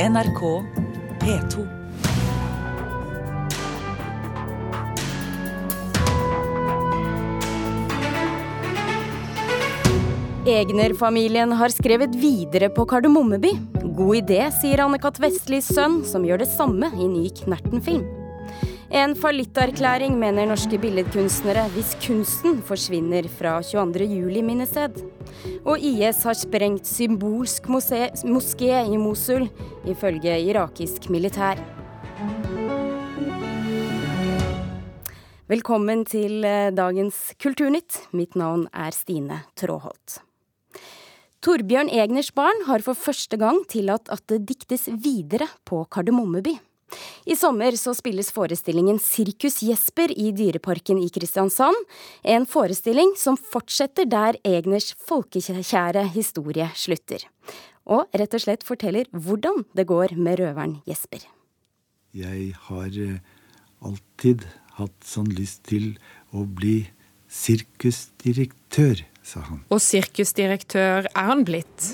NRK P2. Egner-familien har skrevet videre på Kardemommeby. God idé, sier Anne-Kat. Vestlis sønn, som gjør det samme i ny Knerten-film. En fallitterklæring, mener norske billedkunstnere, hvis kunsten forsvinner fra 22.07-minnested. Og IS har sprengt symbolsk moské i Mosul, ifølge irakisk militær. Velkommen til eh, dagens Kulturnytt. Mitt navn er Stine Tråholt. Torbjørn Egners barn har for første gang tillatt at det diktes videre på Kardemommeby. I sommer så spilles forestillingen Sirkus Jesper i Dyreparken i Kristiansand. En forestilling som fortsetter der Egners folkekjære historie slutter. Og rett og slett forteller hvordan det går med røveren Jesper. Jeg har eh, alltid hatt sånn lyst til å bli sirkusdirektør sa han. Og sirkusdirektør er han blitt.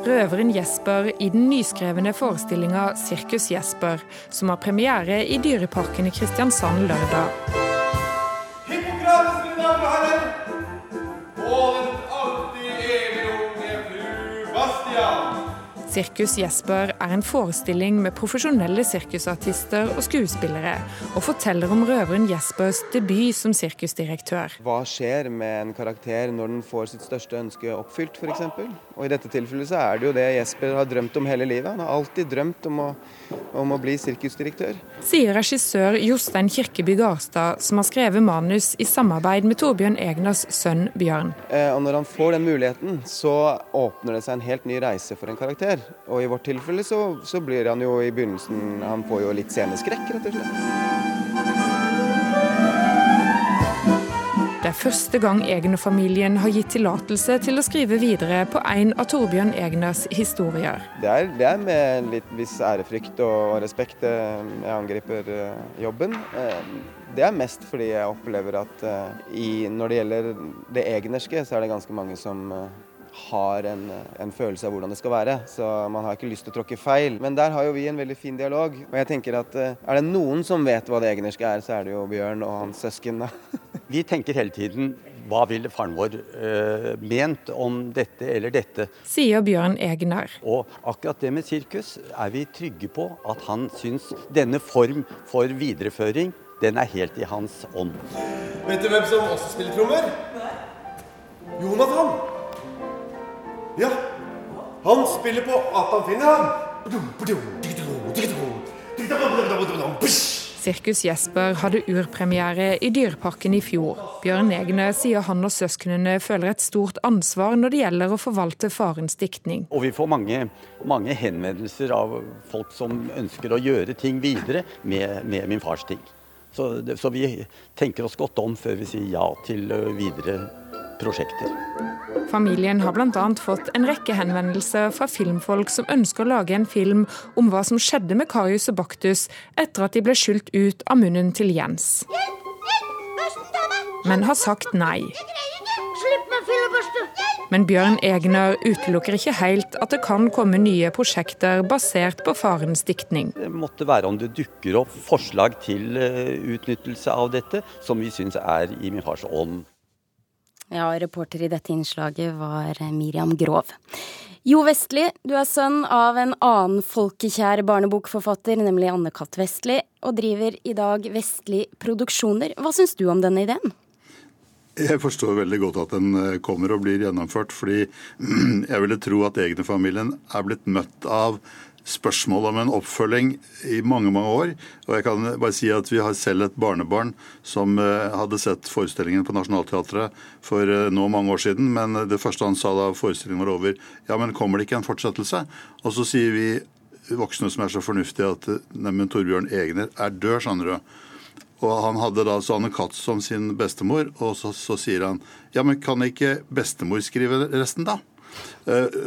Røveren Jesper i den nyskrevne forestillinga 'Sirkus Jesper', som har premiere i Dyreparken i Kristiansand lørdag. Sirkus Jesper er en forestilling med profesjonelle sirkusartister og skuespillere, og forteller om røveren Jespers debut som sirkusdirektør. Hva skjer med en karakter når den får sitt største ønske oppfylt, f.eks.? Og i dette tilfellet så er det jo det Jesper har drømt om hele livet. Han har alltid drømt om å, om å bli sirkusdirektør. Sier regissør Jostein Kirkeby Garstad, som har skrevet manus i samarbeid med Torbjørn Egners sønn Bjørn. Eh, og når han får den muligheten, så åpner det seg en helt ny reise for en karakter. Og i vårt tilfelle så, så blir han jo i begynnelsen Han får jo litt sceneskrekk, rett og slett. Det er første gang Egner-familien har gitt tillatelse til å skrive videre på en av Torbjørn Egners historier. Det er, det er med litt viss ærefrykt og respekt jeg angriper eh, jobben. Eh, det er mest fordi jeg opplever at eh, i, når det gjelder det egnerske, så er det ganske mange som har en, en, følelse av hvordan det skal være. Så man har ikke lyst til å tråkke feil. Men der har jo vi en veldig fin dialog. Og jeg tenker at eh, er det noen som vet hva det egnerske er, så er det jo Bjørn og hans søsken. vi tenker hele tiden hva ville faren vår uh, ment om dette eller dette? Sier Bjørn Egner. Og akkurat det med sirkus er vi trygge på at han syns denne form for videreføring, den er helt i hans ånd. Vet du hvem som også spiller trommer? Jonathan! Ja, han spiller på Atan Finland. Sirkus Jesper hadde urpremiere i Dyreparken i fjor. Bjørn Egne sier han og søsknene føler et stort ansvar når det gjelder å forvalte farens diktning. Og vi får mange, mange henvendelser av folk som ønsker å gjøre ting videre med, med min fars ting. Så, så, vi tenker oss godt om før vi sier ja til videre prosjekter. Familien har bl.a. fått en rekke henvendelser fra filmfolk som ønsker å lage en film om hva som skjedde med Karius og Baktus etter at de ble skylt ut av munnen til Jens. Men har sagt nei. Men Bjørn Egner utelukker ikke helt at det kan komme nye prosjekter basert på farens diktning. Det måtte være om det dukker opp forslag til eh, utnyttelse av dette som vi syns er i min fars ånd. Ja, reporter i dette innslaget var Miriam Grov. Jo Vestli, du er sønn av en annen folkekjær barnebokforfatter, nemlig Anne-Kat. Vestli, og driver i dag Vestli Produksjoner. Hva syns du om denne ideen? Jeg forstår veldig godt at den eh, kommer og blir gjennomført, fordi jeg ville tro at egne familien er blitt møtt av spørsmål om en oppfølging i mange mange år. Og jeg kan bare si at Vi har selv et barnebarn som eh, hadde sett forestillingen på Nationaltheatret for eh, nå mange år siden. Men det første han sa da forestillingen var over, ja, men kommer det ikke en fortsettelse? Og så sier vi voksne som er så fornuftige at neimen Torbjørn Egner er død, skjønner du. Og Han hadde da Anne Katz som sin bestemor, og så, så sier han ja, men kan ikke bestemor skrive resten, da? Eh,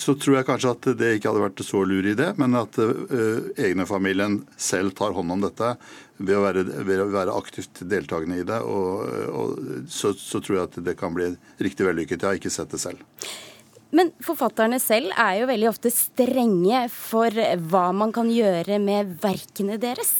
så tror jeg kanskje at det ikke hadde vært så lur idé, men at egnefamilien selv tar hånd om dette ved å være, ved å være aktivt deltakende i det. Og, og så, så, tror jeg at det kan bli riktig vellykket. Jeg har ikke sett det selv. Men forfatterne selv er jo veldig ofte strenge for hva man kan gjøre med verkene deres.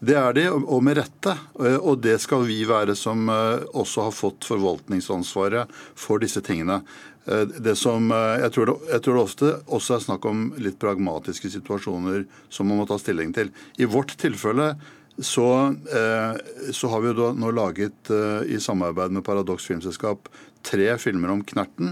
Det er de, og med rette. Og det skal vi være som eh, også har fått forvaltningsansvaret for disse tingene. Eh, det som, eh, jeg, tror det, jeg tror det ofte også er snakk om litt pragmatiske situasjoner som man må ta stilling til. I vårt tilfelle så, så har vi jo nå laget, i samarbeid med Paradox Filmselskap, tre filmer om Knerten.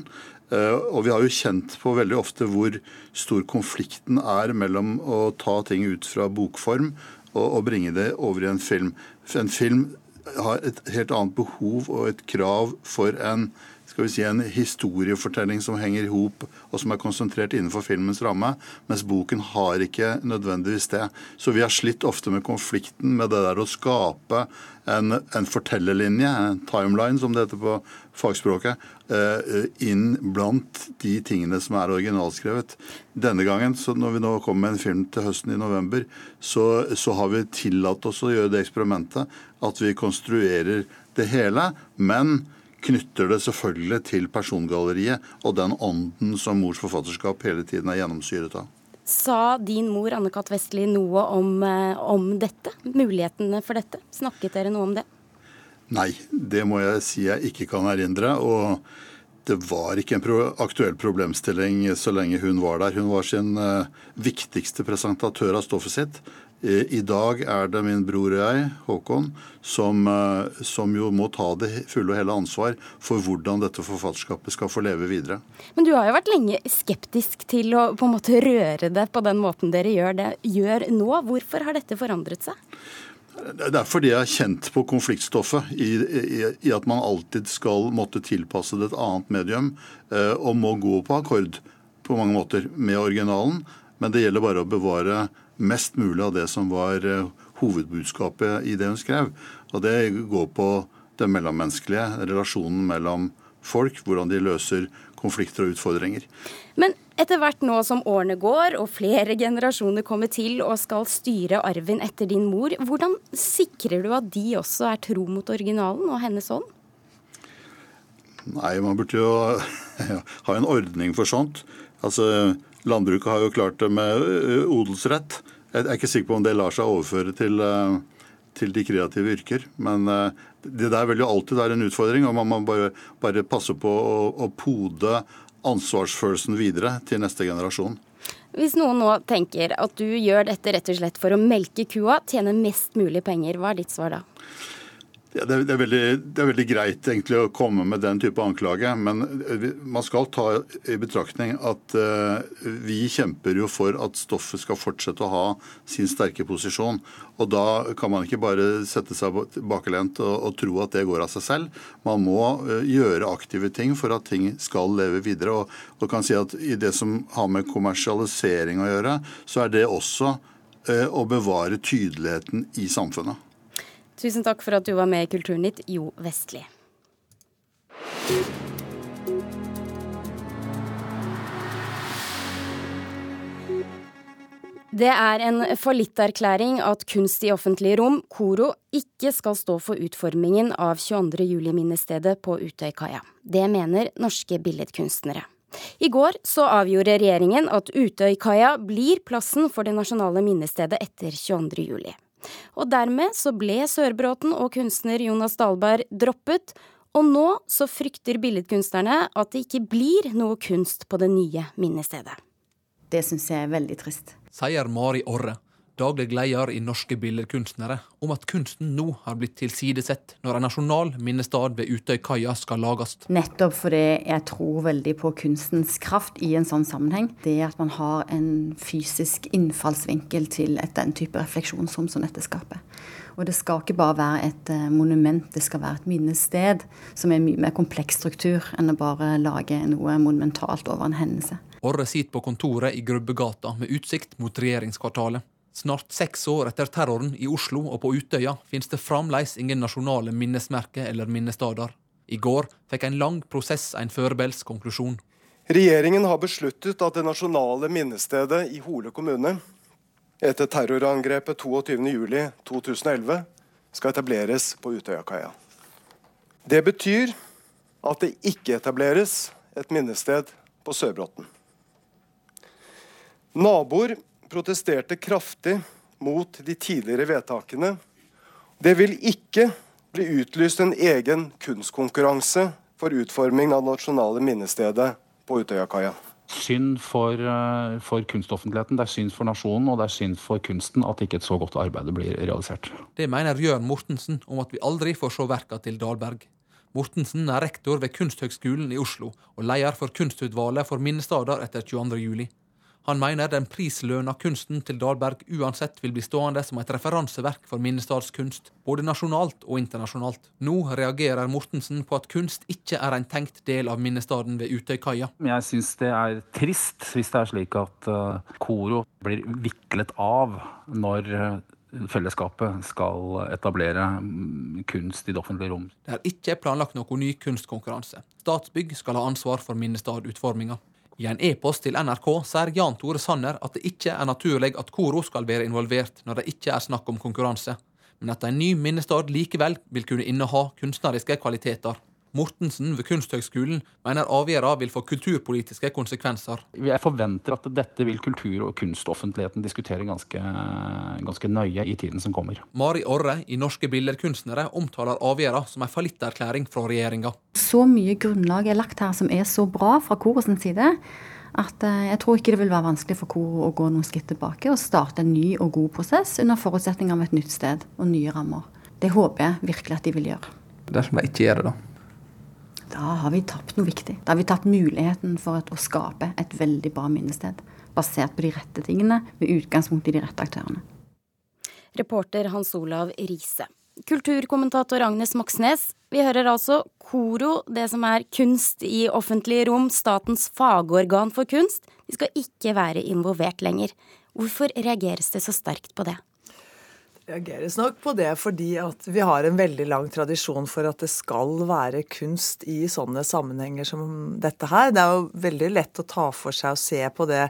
Og vi har jo kjent på veldig ofte hvor stor konflikten er mellom å ta ting ut fra bokform og, bringe det over i en film. En film har et helt annet behov og et krav for en skal vi si, en historiefortelling som henger i hop, og som er konsentrert innenfor filmens ramme, mens boken har ikke nødvendigvis det. Så vi har slitt ofte med konflikten med det der å skape en, en fortellerlinje, en timeline som det heter på fagspråket, eh, inn blant de tingene som er originalskrevet. Denne gangen, når vi nå kommer med en film til høsten i november, så, så har vi tillatt oss å gjøre det eksperimentet at vi konstruerer det hele. men knytter det selvfølgelig til persongalleriet og den ånden som mors forfatterskap hele tiden er gjennomsyret av. Sa din mor Anne-Kat. Vestli noe om, eh, om, dette? Mulighetene for dette? Snakket dere noe om det? Nei, det må jeg si jeg ikke kan erindre. Og det var ikke en pro aktuell problemstilling så lenge hun var der. Hun var sin uh, viktigste presentatør av stoffet sitt. I dag er det min bror og jeg, Håkon, som, eh, som, jo må ta det fulle og hele ansvar for hvordan dette forfatterskapet skal få leve videre. Men du har jo vært lenge skeptisk til å på en måte røre det på den måten dere gjør det gjør nå. Hvorfor har dette forandret seg? Det er fordi jeg er kjent på konfliktstoffet i, i, i, at man alltid skal måtte tilpasse det et annet medium, eh, og må gå på akkord på mange måter med originalen. Men det gjelder bare å bevare mest mulig av det som var eh, hovedbudskapet i det hun skrev. Og det går på den mellommenneskelige relasjonen mellom folk, hvordan de løser konflikter og utfordringer. Men etter hvert nå som årene går og flere generasjoner kommer til og skal styre arven etter din mor, hvordan sikrer du at de også er tro mot originalen og hennes ånd? Nei, man burde jo ha en ordning for sånt. Altså, Landbruket har jo klart det med odelsrett. Jeg er ikke sikker på om det lar seg overføre til, til de kreative yrker. Men det der vil jo alltid være en utfordring, og man må bare, bare passe på å, å pode ansvarsfølelsen videre til neste generasjon. Hvis noen nå tenker at du gjør dette rett og slett for å melke kua, tjene mest mulig penger, hva er ditt svar da? Ja, det, er, veldig, det, er veldig, greit egentlig å komme med den type anklage, men eh, man skal ta i betraktning at uh, vi kjemper jo for at stoffet skal fortsette å ha sin sterke posisjon. Og da kan man ikke bare sette seg bakelent og, og tro at det går av seg selv. Man må uh, gjøre aktive ting for at ting skal leve videre. Og, og kan si at i det som har med kommersialisering å gjøre, så er det også å bevare tydeligheten i samfunnet. Tusen takk for at du var med i Kulturnytt, Jo Vestli. Det er en fallitterklæring at kunst i offentlige rom, KORO, ikke skal stå for utformingen av 22. juli-minnestedet på Utøykaia. Det mener norske billedkunstnere. I går så avgjorde regjeringen at Utøykaia blir plassen for det nasjonale minnestedet etter 22. juli. Og dermed så ble Sørbråten og kunstner Jonas Dahlberg droppet, og nå så frykter billedkunstnerne at det ikke blir noe kunst på det nye minnestedet. Det syns jeg er veldig trist. Sier Mari Orre, daglig leder i Norske Billedkunstnere, om at kunsten nå har blitt tilsidesett når en nasjonal minnestad ved Utøykaia skal lages. Nettopp fordi jeg tror veldig på kunstens kraft i en sånn sammenheng. Det at man har en fysisk innfallsvinkel til et, den type refleksjonsrom som dette skaper. Og det skal ikke bare være et eh, monument, det skal være et minnested som er mye mer kompleks struktur enn å bare lage noe monumentalt over en hendelse. Orre sitter på kontoret i Grubbegata med utsikt mot regjeringskvartalet. Snart seks år etter terroren i Oslo og på Utøya finnes det fremdeles ingen nasjonale minnesmerker eller minnestader. I går fikk en lang prosess en foreløpig konklusjon. Regjeringen har besluttet at det nasjonale minnestedet i Hole kommune etter terrorangrepet 22.07.2011 skal etableres på Utøyakaia. Det betyr at det ikke etableres et minnested på Sørbråten. Naboer protesterte kraftig mot de tidligere vedtakene. Det vil ikke bli utlyst en egen kunstkonkurranse for utforming av nasjonale minnestedet på Utøyakaia. Synd for, eh, for, kunstoffentligheten, det er synd for nasjonen og det er synd for kunsten at ikke et så godt arbeid blir realisert. Det mener Jørn Mortensen om at vi aldri får se verka til Dahlberg. Mortensen er rektor ved Kunsthøgskolen i Oslo og leder for kunstutvalget for minnestader etter 22.07. Han mener den prislønna kunsten til Dahlberg uansett vil bli stående som et referanseverk for minnestadskunst, både nasjonalt og internasjonalt. Nå reagerer Mortensen på at kunst ikke er en tenkt del av minnestaden ved Utøykaia. Jeg syns det er trist hvis det er slik at uh, Koro blir viklet av når uh, fellesskapet skal etablere mm, kunst i det offentlige rom. Det er ikke planlagt noen ny kunstkonkurranse. Statsbygg skal ha ansvar for minnestadutforminga. I en e-post til NRK sier Jan Tore Sanner at det ikke er naturlig at Koro skal være involvert når det ikke er snakk om konkurranse, men at en ny minnestad likevel vil kunne inneha kunstneriske kvaliteter. Mortensen ved Kunsthøgskolen mener avgjørelsen vil få kulturpolitiske konsekvenser. Jeg forventer at dette vil kultur- og kunstoffentligheten diskutere ganske, ganske, nøye i tiden som kommer. Mari Orre i Norske billedkunstnere omtaler avgjørelsen som en fallitterklæring fra regjeringa. Så mye grunnlag er lagt her som er så bra fra korets side at eh, jeg tror ikke det vil være vanskelig for koret å gå noen skritt tilbake og starte en ny og god prosess under forutsetning av et nytt sted og nye rammer. Det håper jeg virkelig at de vil gjøre. Dersom de ikke gjør det, da? Da har vi tapt noe viktig. Da har vi tatt muligheten for å skape et veldig bra minnested. Basert på de rette tingene, med utgangspunkt i de rette aktørene. Reporter Hans Olav Riise. Kulturkommentator Agnes Moxnes, vi hører altså KORO, det som er kunst i offentlige rom, statens fagorgan for kunst, de skal ikke være involvert lenger. Hvorfor reageres det så sterkt på det? Reageres nok på det fordi at vi har en veldig lang tradisjon for at det skal være kunst i sånne sammenhenger som dette her. Det er jo veldig lett å ta for seg og se på det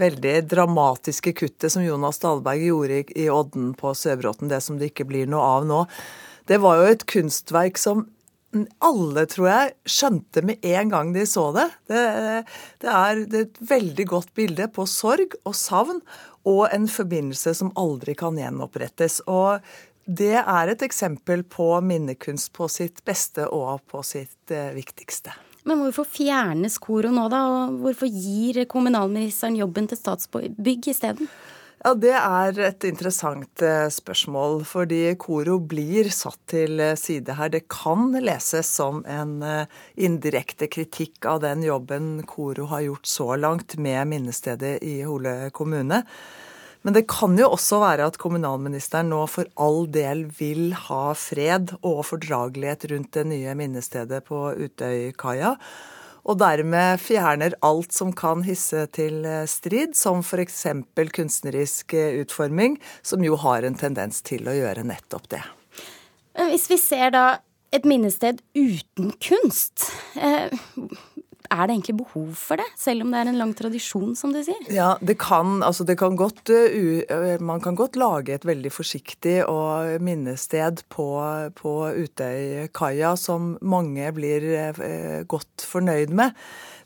veldig dramatiske kuttet som Jonas Dahlberg gjorde i Odden på Søbråten, det som det ikke blir noe av nå. Det var jo et kunstverk som alle, tror jeg, skjønte med en gang de så det. Det, det, er, et veldig godt bilde på sorg og savn, og en forbindelse som aldri kan gjenopprettes. Og det er et eksempel på minnekunst på sitt beste og på sitt eh, viktigste. Men hvorfor fjernes koret nå, da? Og hvorfor gir kommunalministeren jobben til Statsbygg isteden? Ja, Det er et interessant eh, spørsmål, fordi Koro blir satt til eh, side her. Det kan leses som en eh, indirekte kritikk av den jobben Koro har gjort så langt med minnestedet i Hole kommune. Men det kan jo også være at kommunalministeren nå for all del vil ha fred og fordragelighet rundt det nye minnestedet på Utøykaia og dermed fjerner alt som kan hisse til eh, strid, som f.eks. kunstnerisk eh, utforming, som jo har en tendens til å gjøre nettopp det. Hvis vi ser da et minnested uten kunst, eh, er det egentlig behov for det, selv om det er en lang tradisjon, som du sier? Ja, det kan, altså det kan godt, uh, Man kan godt lage et veldig forsiktig og minnested på, på Utøykaia som mange blir uh, godt fornøyd med.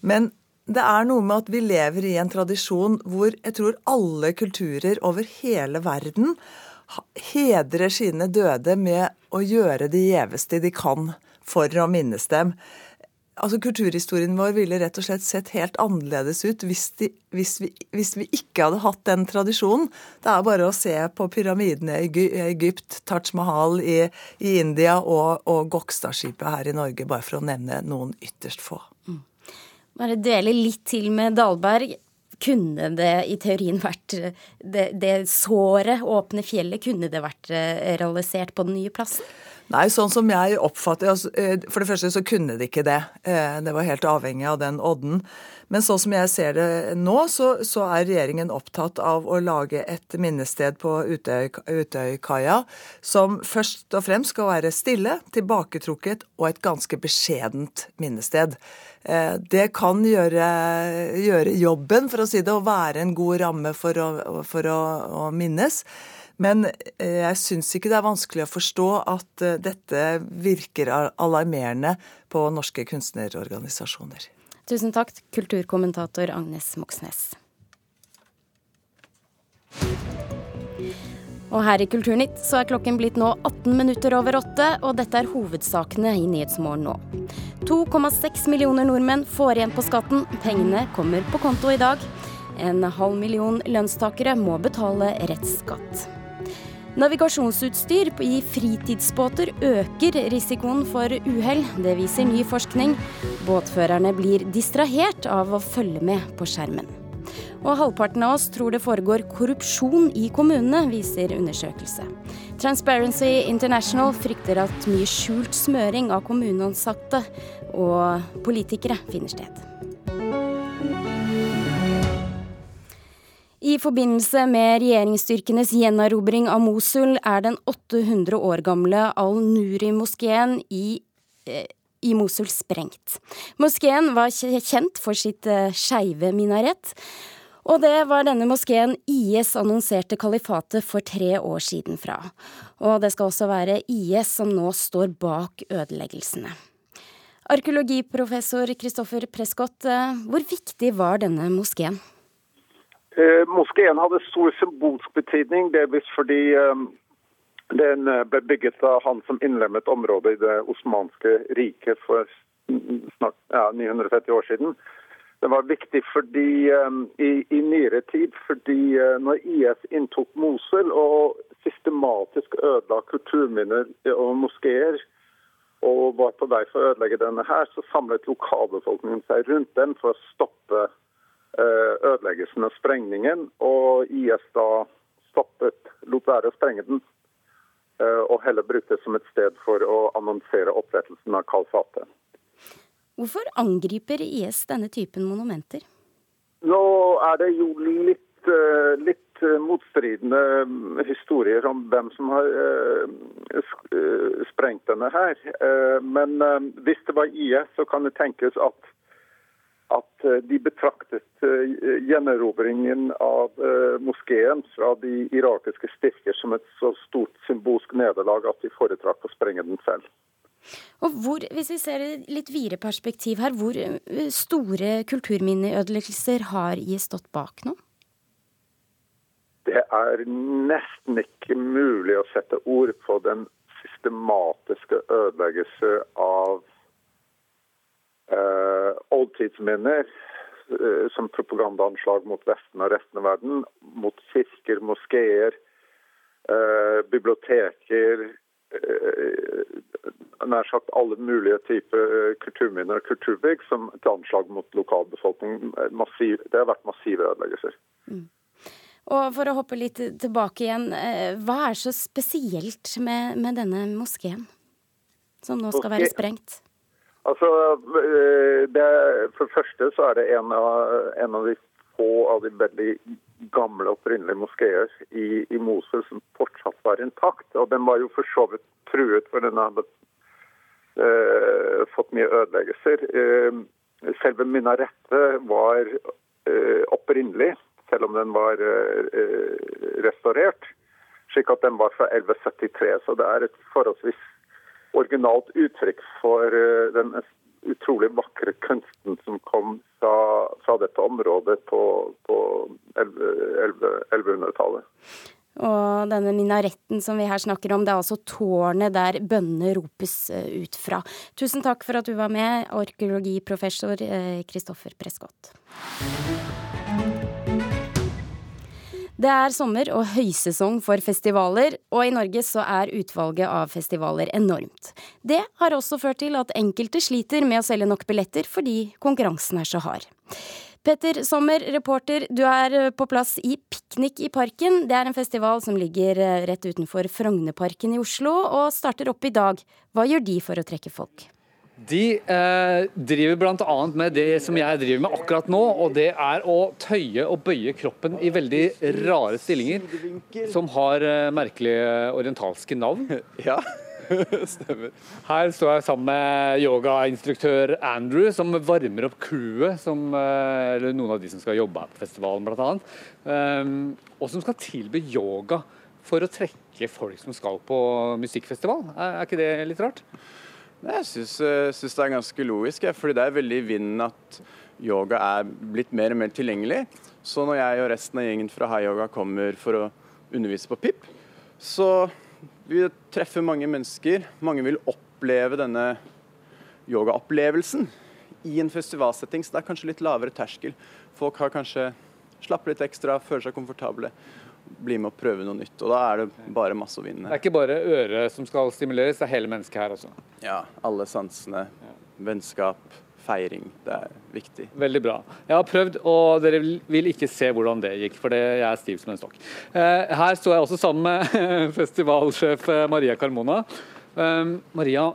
Men det er noe med at vi lever i en tradisjon hvor jeg tror alle kulturer over hele verden hedrer sine døde med å gjøre det gjeveste de kan for å minnes dem altså Kulturhistorien vår ville rett og slett sett helt annerledes ut hvis, de, hvis, vi, hvis, vi, ikke hadde hatt den tradisjonen. Det er bare å se på pyramidene i Egypt, Taj Mahal i, i India og, og Gokstadskipet her i Norge, bare for å nevne noen ytterst få. Mm. Bare dele litt til med Dahlberg. Kunne det i teorien vært det, det såre åpne fjellet, kunne det vært eh, realisert på den nye plassen? Nei, sånn som jeg oppfatter altså, eh, For det første så kunne de ikke det. Eh, det var helt avhengig av den odden. Men sånn som jeg ser det nå, så, så er regjeringen opptatt av å lage et minnested på Utøykaia som først og fremst skal være stille, tilbaketrukket og et ganske beskjedent minnested. Eh, det kan gjøre, gjøre, jobben, for å si det, å være en god ramme for å, for å, å minnes. Men eh, jeg syns ikke det er vanskelig å forstå at eh, dette virker alarmerende på norske kunstnerorganisasjoner. Tusen takk, kulturkommentator Agnes Moxnes. Og her i Kulturnytt så er klokken blitt nå 18 minutter over åtte, og dette er hovedsakene i Nyhetsmorgen nå. 2,6 millioner nordmenn får igjen på skatten. Pengene kommer på konto i dag. En halv million lønnstakere må betale rettsskatt. Navigasjonsutstyr i fritidsbåter øker risikoen for uhell. Det viser ny forskning. Båtførerne blir distrahert av å følge med på skjermen. Og halvparten av oss tror det foregår korrupsjon i kommunene, viser undersøkelse. Transparency International frykter at mye skjult smøring av kommuneansatte og politikere finner sted. I forbindelse med regjeringsstyrkenes gjenerobring av Mosul er den 800 år gamle Al-Nuri-moskeen i, eh, i Mosul sprengt. Moskeen var kjent for sitt eh, skeive minarett, og det var denne moskeen IS annonserte kalifatet for tre år siden fra. Og det skal også være IS som nå står bak ødeleggelsene. Arkeologiprofessor Kristoffer Prescott, eh, hvor viktig var denne moskeen? Eh, moskeen hadde stor symbolsk betydning, delvis fordi eh, den eh, ble bygget av han som innlemmet området i det osmanske riket for snart ja, 930 år siden. Den var viktig fordi, um, i, i, nyere tid fordi når IS inntok Mosul og systematisk ødela kulturminner og moskeer, og var på vei for å ødelegge denne her, så samlet lokalbefolkningen seg rundt den for å stoppe ødeleggelsen og sprengningen. Og IS da stoppet, lot være å sprenge den, uh, og heller brukte det som et sted for å annonsere opprettelsen av kalfatet. Hvorfor angriper IS denne typen monumenter? Nå er det jo litt, eh, litt eh, motstridende mm, historier om hvem som har eh, sprengt denne her. Men hvis det var IS, så kan det tenkes at, at de betraktet gjenerobringen av moskeen fra de irakiske styrker som et så stort symbolsk nederlag at de foretrakk å sprenge den selv. Og hvor, hvis vi ser et litt videre perspektiv her, hvor eh, store kulturminneødeleggelser har IS stått bak nå? Det er nesten ikke mulig å sette ord på den systematiske ødeleggelse av eh, oldtidsminner eh, som propagandaanslag mot Vesten og resten av verden, mot kirker, moskeer, eh, biblioteker, Eh, nær sagt alle mulige typer eh, kulturminner og kulturbygg som et anslag mot lokalbefolkningen. Massiv, det har vært massive ødeleggelser. Mm. Og For å hoppe litt tilbake igjen, eh, hva er så spesielt med, med denne moskeen, som nå skal være sprengt? Altså, det, For det første så er det en av, en av de få av de veldig gamle, opprinnelige moskeer i, i, Mosul som fortsatt var intakt. Og den var jo for så vidt truet, for den hadde uh, fått mye ødeleggelser. Uh, selve minarettet var uh, opprinnelig, selv om den var restaurert, slik at den var fra 1173. Så det er et forholdsvis originalt uttrykk for den utrolig vakre kunsten som kom fra, fra dette området på, på 1100-tallet. Og denne minaretten som vi her snakker om, det er altså tårnet der bønnene ropes eh, ut fra. Tusen takk for at du var med, arkeologiprofessor Kristoffer eh, Prescott. Det er sommer og høysesong for festivaler, og i Norge så er utvalget av festivaler enormt. Det har også ført til at enkelte sliter med å selge nok billetter fordi konkurransen er så hard. Petter Sommer, reporter, du er på plass i Piknik i parken. Det er en festival som ligger rett utenfor Frognerparken i Oslo, og starter opp i dag. Hva gjør de for å trekke folk? De eh, driver bl.a. med det som jeg driver med akkurat nå, og det er å tøye og bøye kroppen i veldig rare stillinger som har eh, merkelige orientalske navn. Ja, stemmer. Her står jeg sammen med yogainstruktør Andrew, som varmer opp crewet, som, eh, eller noen av de som skal jobbe her på festivalen bl.a., um, og som skal tilby yoga for å trekke folk som skal på musikkfestival. Er, er ikke det litt rart? Jeg syns, eh, det er ganske logisk, fordi det er veldig i vinden at yoga er blitt mer og mer tilgjengelig. Så når jeg og resten av gjengen fra High Yoga kommer for å undervise på PIP, så vi treffe mange mennesker. Mange vil oppleve denne yogaopplevelsen i en festivalsetting, så det er kanskje litt lavere terskel. Folk har kanskje slappet litt ekstra, føler seg komfortable bli med å prøve noe nytt. Og da er det bare masse å vinne. Det er ikke bare øret som skal stimuleres, det er hele mennesket her også. Ja, alle sansene. Vennskap, feiring. Det er viktig. Veldig bra. Jeg har prøvd, og dere vil ikke se hvordan det gikk, for det, jeg er stiv som en stokk. Eh, her står jeg også sammen med festivalsjef eh, Maria Carmona. Eh, Maria,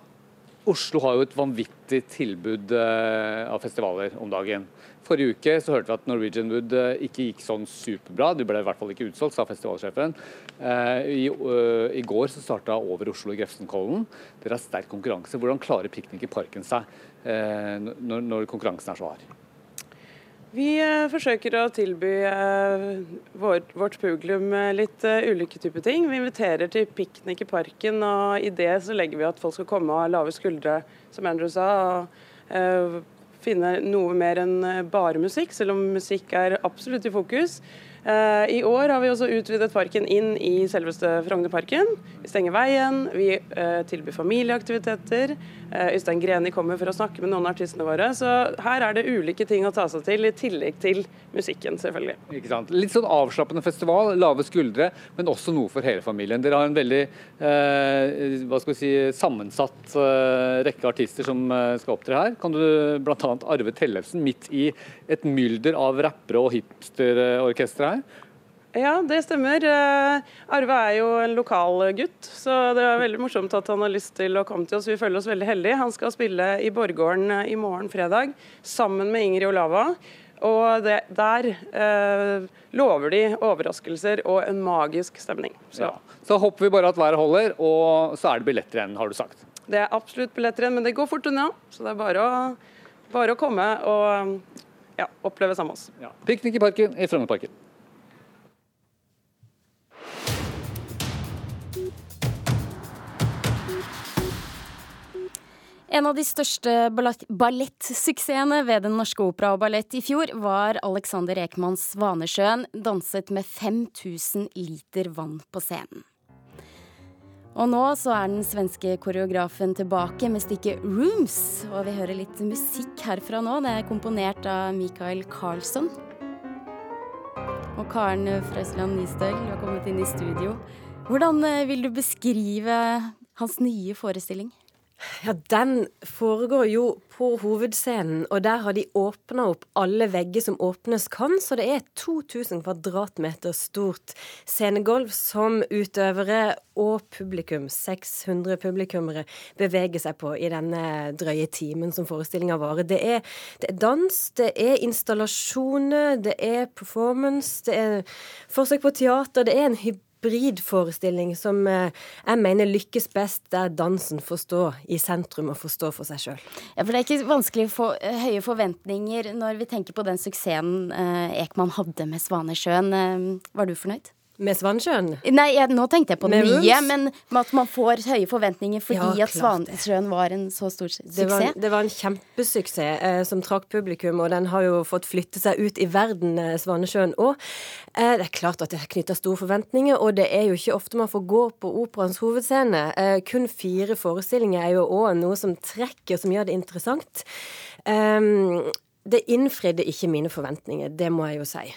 Oslo har jo et vanvittig tilbud av festivaler om dagen. Forrige uke så hørte vi at Norwegian Wood eh, ikke gikk sånn superbra. Du ble i hvert fall ikke utsolgt, sa festivalsjefen. Eh, I, eh, i går så starta Over Oslo i Grefsenkollen. Dere har sterk konkurranse. Hvordan klarer Piknik i Parken seg når, når konkurransen er så hard? Vi forsøker å tilby vårt publikum litt ulike typer ting. Vi inviterer til piknik i parken, og i det så legger vi at folk skal komme og ha lave skuldre, som Andrew sa. og finne noe mer enn eh, bare musikk, selv om musikk er absolutt i fokus. Eh, I år har vi også utvidet parken inn i selveste Frognerparken. Vi stenger veien, vi eh, tilbyr familieaktiviteter. Øystein Greni kommer for å snakke med noen av artistene våre. Så her er det ulike ting å ta seg til, i tillegg til musikken, selvfølgelig. Ikke sant. Litt sånn avslappende festival, lave skuldre, men også noe for hele familien. Dere har en veldig eh, hva skal vi si, sammensatt eh, rekke artister som skal opptre her. Kan du bl.a. Arve Tellefsen midt i et mylder av rappere og hipsterorkestre her? Ja, det stemmer. Eh, Arve er jo en lokal gutt, så det er veldig morsomt at han har lyst til å komme til oss. Vi føler oss veldig heldige. Han skal spille i Borggården eh, i morgen fredag sammen med Ingrid Olava. Og det, der eh, lover de overraskelser og en magisk stemning. Så. Ja. så håper vi bare at været holder, og så er det billetter igjen, har du sagt. Det er absolutt billetter igjen, men det går fort unna. Så det er bare å, bare å komme og ja, oppleve sammen med oss. Ja. Piknik i parken i Frognerparken. En av de største ballettsuksessene ved Den norske opera og ballett i fjor var Alexander Ekmans 'Svanesjøen', danset med 5000 liter vann på scenen. Og nå så er den svenske koreografen tilbake med stykket 'Rooms'. Og vi hører litt musikk herfra nå. Det er komponert av Michael Carlsson. Og Karen Frøsland Nystøl, du har kommet inn i studio. Hvordan eh, vil du beskrive hans nye forestilling? Ja, Den foregår jo på hovedscenen, og der har de åpna opp alle vegger som åpnes kan. Så det er 2000 kvadratmeter stort scenegulv som utøvere og publikum, 600 publikummere, beveger seg på i denne drøye timen som forestillinga varer. Det det er dans, det er installasjoner, det er performance, det er forsøk på teater, det er en hybrid hybridforestilling som eh, jeg mener lykkes best der dansen får stå i sentrum og får stå for seg sjøl. Ja, for det er ikke vanskelig å få eh, høye forventninger når vi tenker på den suksessen eh, Ekman hadde med Svanesjøen. Var du fornøyd? Med Svansjøen? Nei, jeg, nå tenkte jeg på det nye, men at man får høye forventninger fordi ja, at Svansjøen var en så stor suksess. Det var, det var en kjempesuksess eh, som trakk publikum, og den har jo fått flytte seg ut i verden, eh, Svanesjøen òg. Eh, det er klart at det er knytta store forventninger, og det er jo ikke ofte man får gå på operaens hovedscene. Eh, kun fire forestillinger er jo òg noe som trekker, som gjør det interessant. Eh, det innfridde ikke mine forventninger, det må jeg jo si.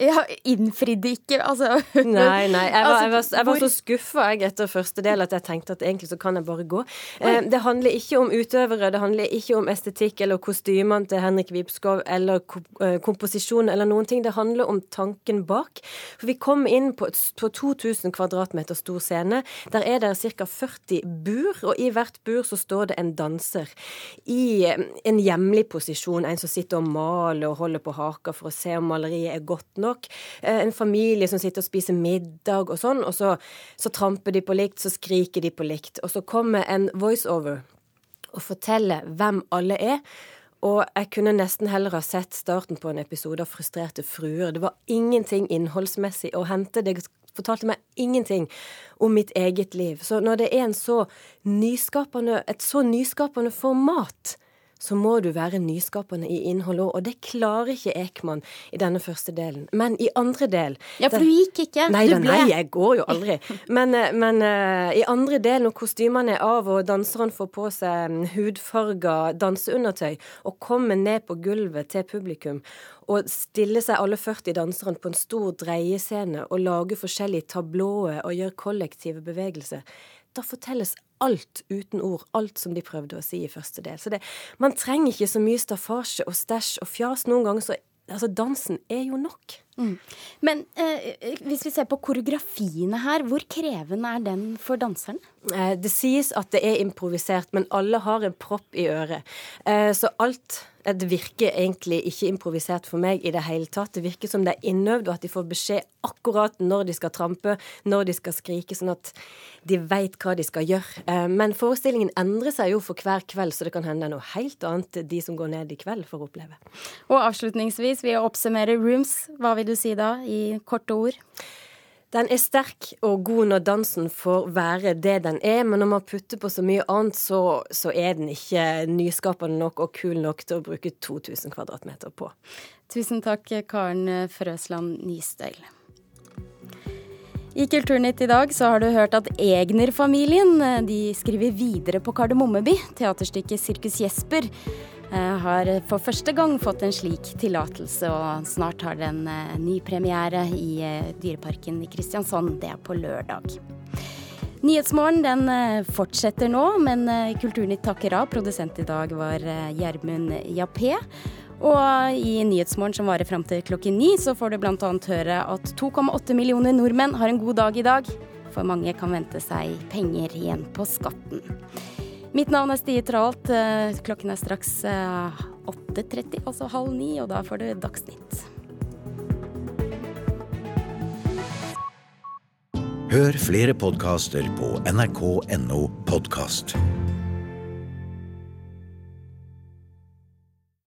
Ja, innfridde ikke, altså. Nei, nei. Jeg var, jeg var, jeg var så skuffa etter første del at jeg tenkte at egentlig så kan jeg bare gå. Eh, det handler ikke om utøvere, det handler ikke om estetikk eller kostymene til Henrik Vipskov eller eh, komposisjon eller noen ting. Det handler om tanken bak. For vi kom inn på, på 2000 kvadratmeter stor scene. Der er det ca. 40 bur, og i hvert bur så står det en danser i eh, en hjemlig posisjon. En som sitter og maler og holder på haka for å se om maleriet er godt godt nok. Eh, en familie som sitter og spiser middag og sånn, og så, så tramper de på likt, så skriker de på likt. Og så kommer en voiceover og forteller hvem alle er. Og jeg kunne nesten heller ha sett starten på en episode av Frustrerte fruer. Det var ingenting innholdsmessig å hente. Det fortalte meg ingenting om mitt eget liv. Så når det er en så nyskapende, et så nyskapende format, så må du være nyskapende i innhold òg. Og det klarer ikke Ekman i denne første delen. Men i andre del Ja, for du gikk ikke. Nei, du da, nei, jeg går jo aldri. Men, eh, men uh, i andre del, når kostymene er av og danseren får på seg mm, hudfarga danseundertøy og kommer ned på gulvet til publikum og stiller seg alle 40 danserne på en stor dreiescene og lager forskjellige tablåer og gjør kollektive bevegelser da fortelles alt uten ord, alt som de prøvde å si i første del. Så det, man trenger ikke så mye staffasje og stæsj og fjas. Noen ganger så Altså, dansen er jo nok. Mm. Men eh, hvis vi ser på koreografiene her, hvor krevende er den for danserne? Eh, det sies at det er improvisert, men alle har en propp i øret. Eh, så alt det virker egentlig ikke improvisert for meg i det hele tatt. Det virker som det er innøvd, og at de får beskjed akkurat når de skal trampe, når de skal skrike, sånn at de veit hva de skal gjøre. Eh, men forestillingen endrer seg jo for hver kveld, så det kan hende noe helt annet de som går ned i kveld, får oppleve. Og avslutningsvis, ved å oppsummere Rooms, hva vil du si da, i korte ord? Den er sterk og god når dansen får være det den er, men når man putter på så mye annet, så, så er den ikke nyskapende nok og kul nok til å bruke 2000 kvadratmeter på. Tusen takk, Karen Frøsland Nystøyl. I Kulturnytt i dag så har du hørt at Egner-familien de skriver videre på Kardemommeby, teaterstykket Sirkus Jesper Eh, har for første gang fått en slik tillatelse, og snart har den eh, ny premiere i eh, Dyreparken i Kristiansand. Det er på lørdag. Nyhetsmorgen fortsetter nå, men Kulturnytt takker av. Produsent i dag var Gjermund Jappé. Og i Nyhetsmorgen som varer fram til klokken ni, så får du bl.a. høre at 2,8 millioner nordmenn har en god dag i dag. For mange kan vente seg penger igjen på skatten. Mitt navn er Stie Tralt. Eh, klokken er straks 8.30, eh, altså halv ni, og da får du Dagsnytt. Hør flere podkaster på nrk.no podkast.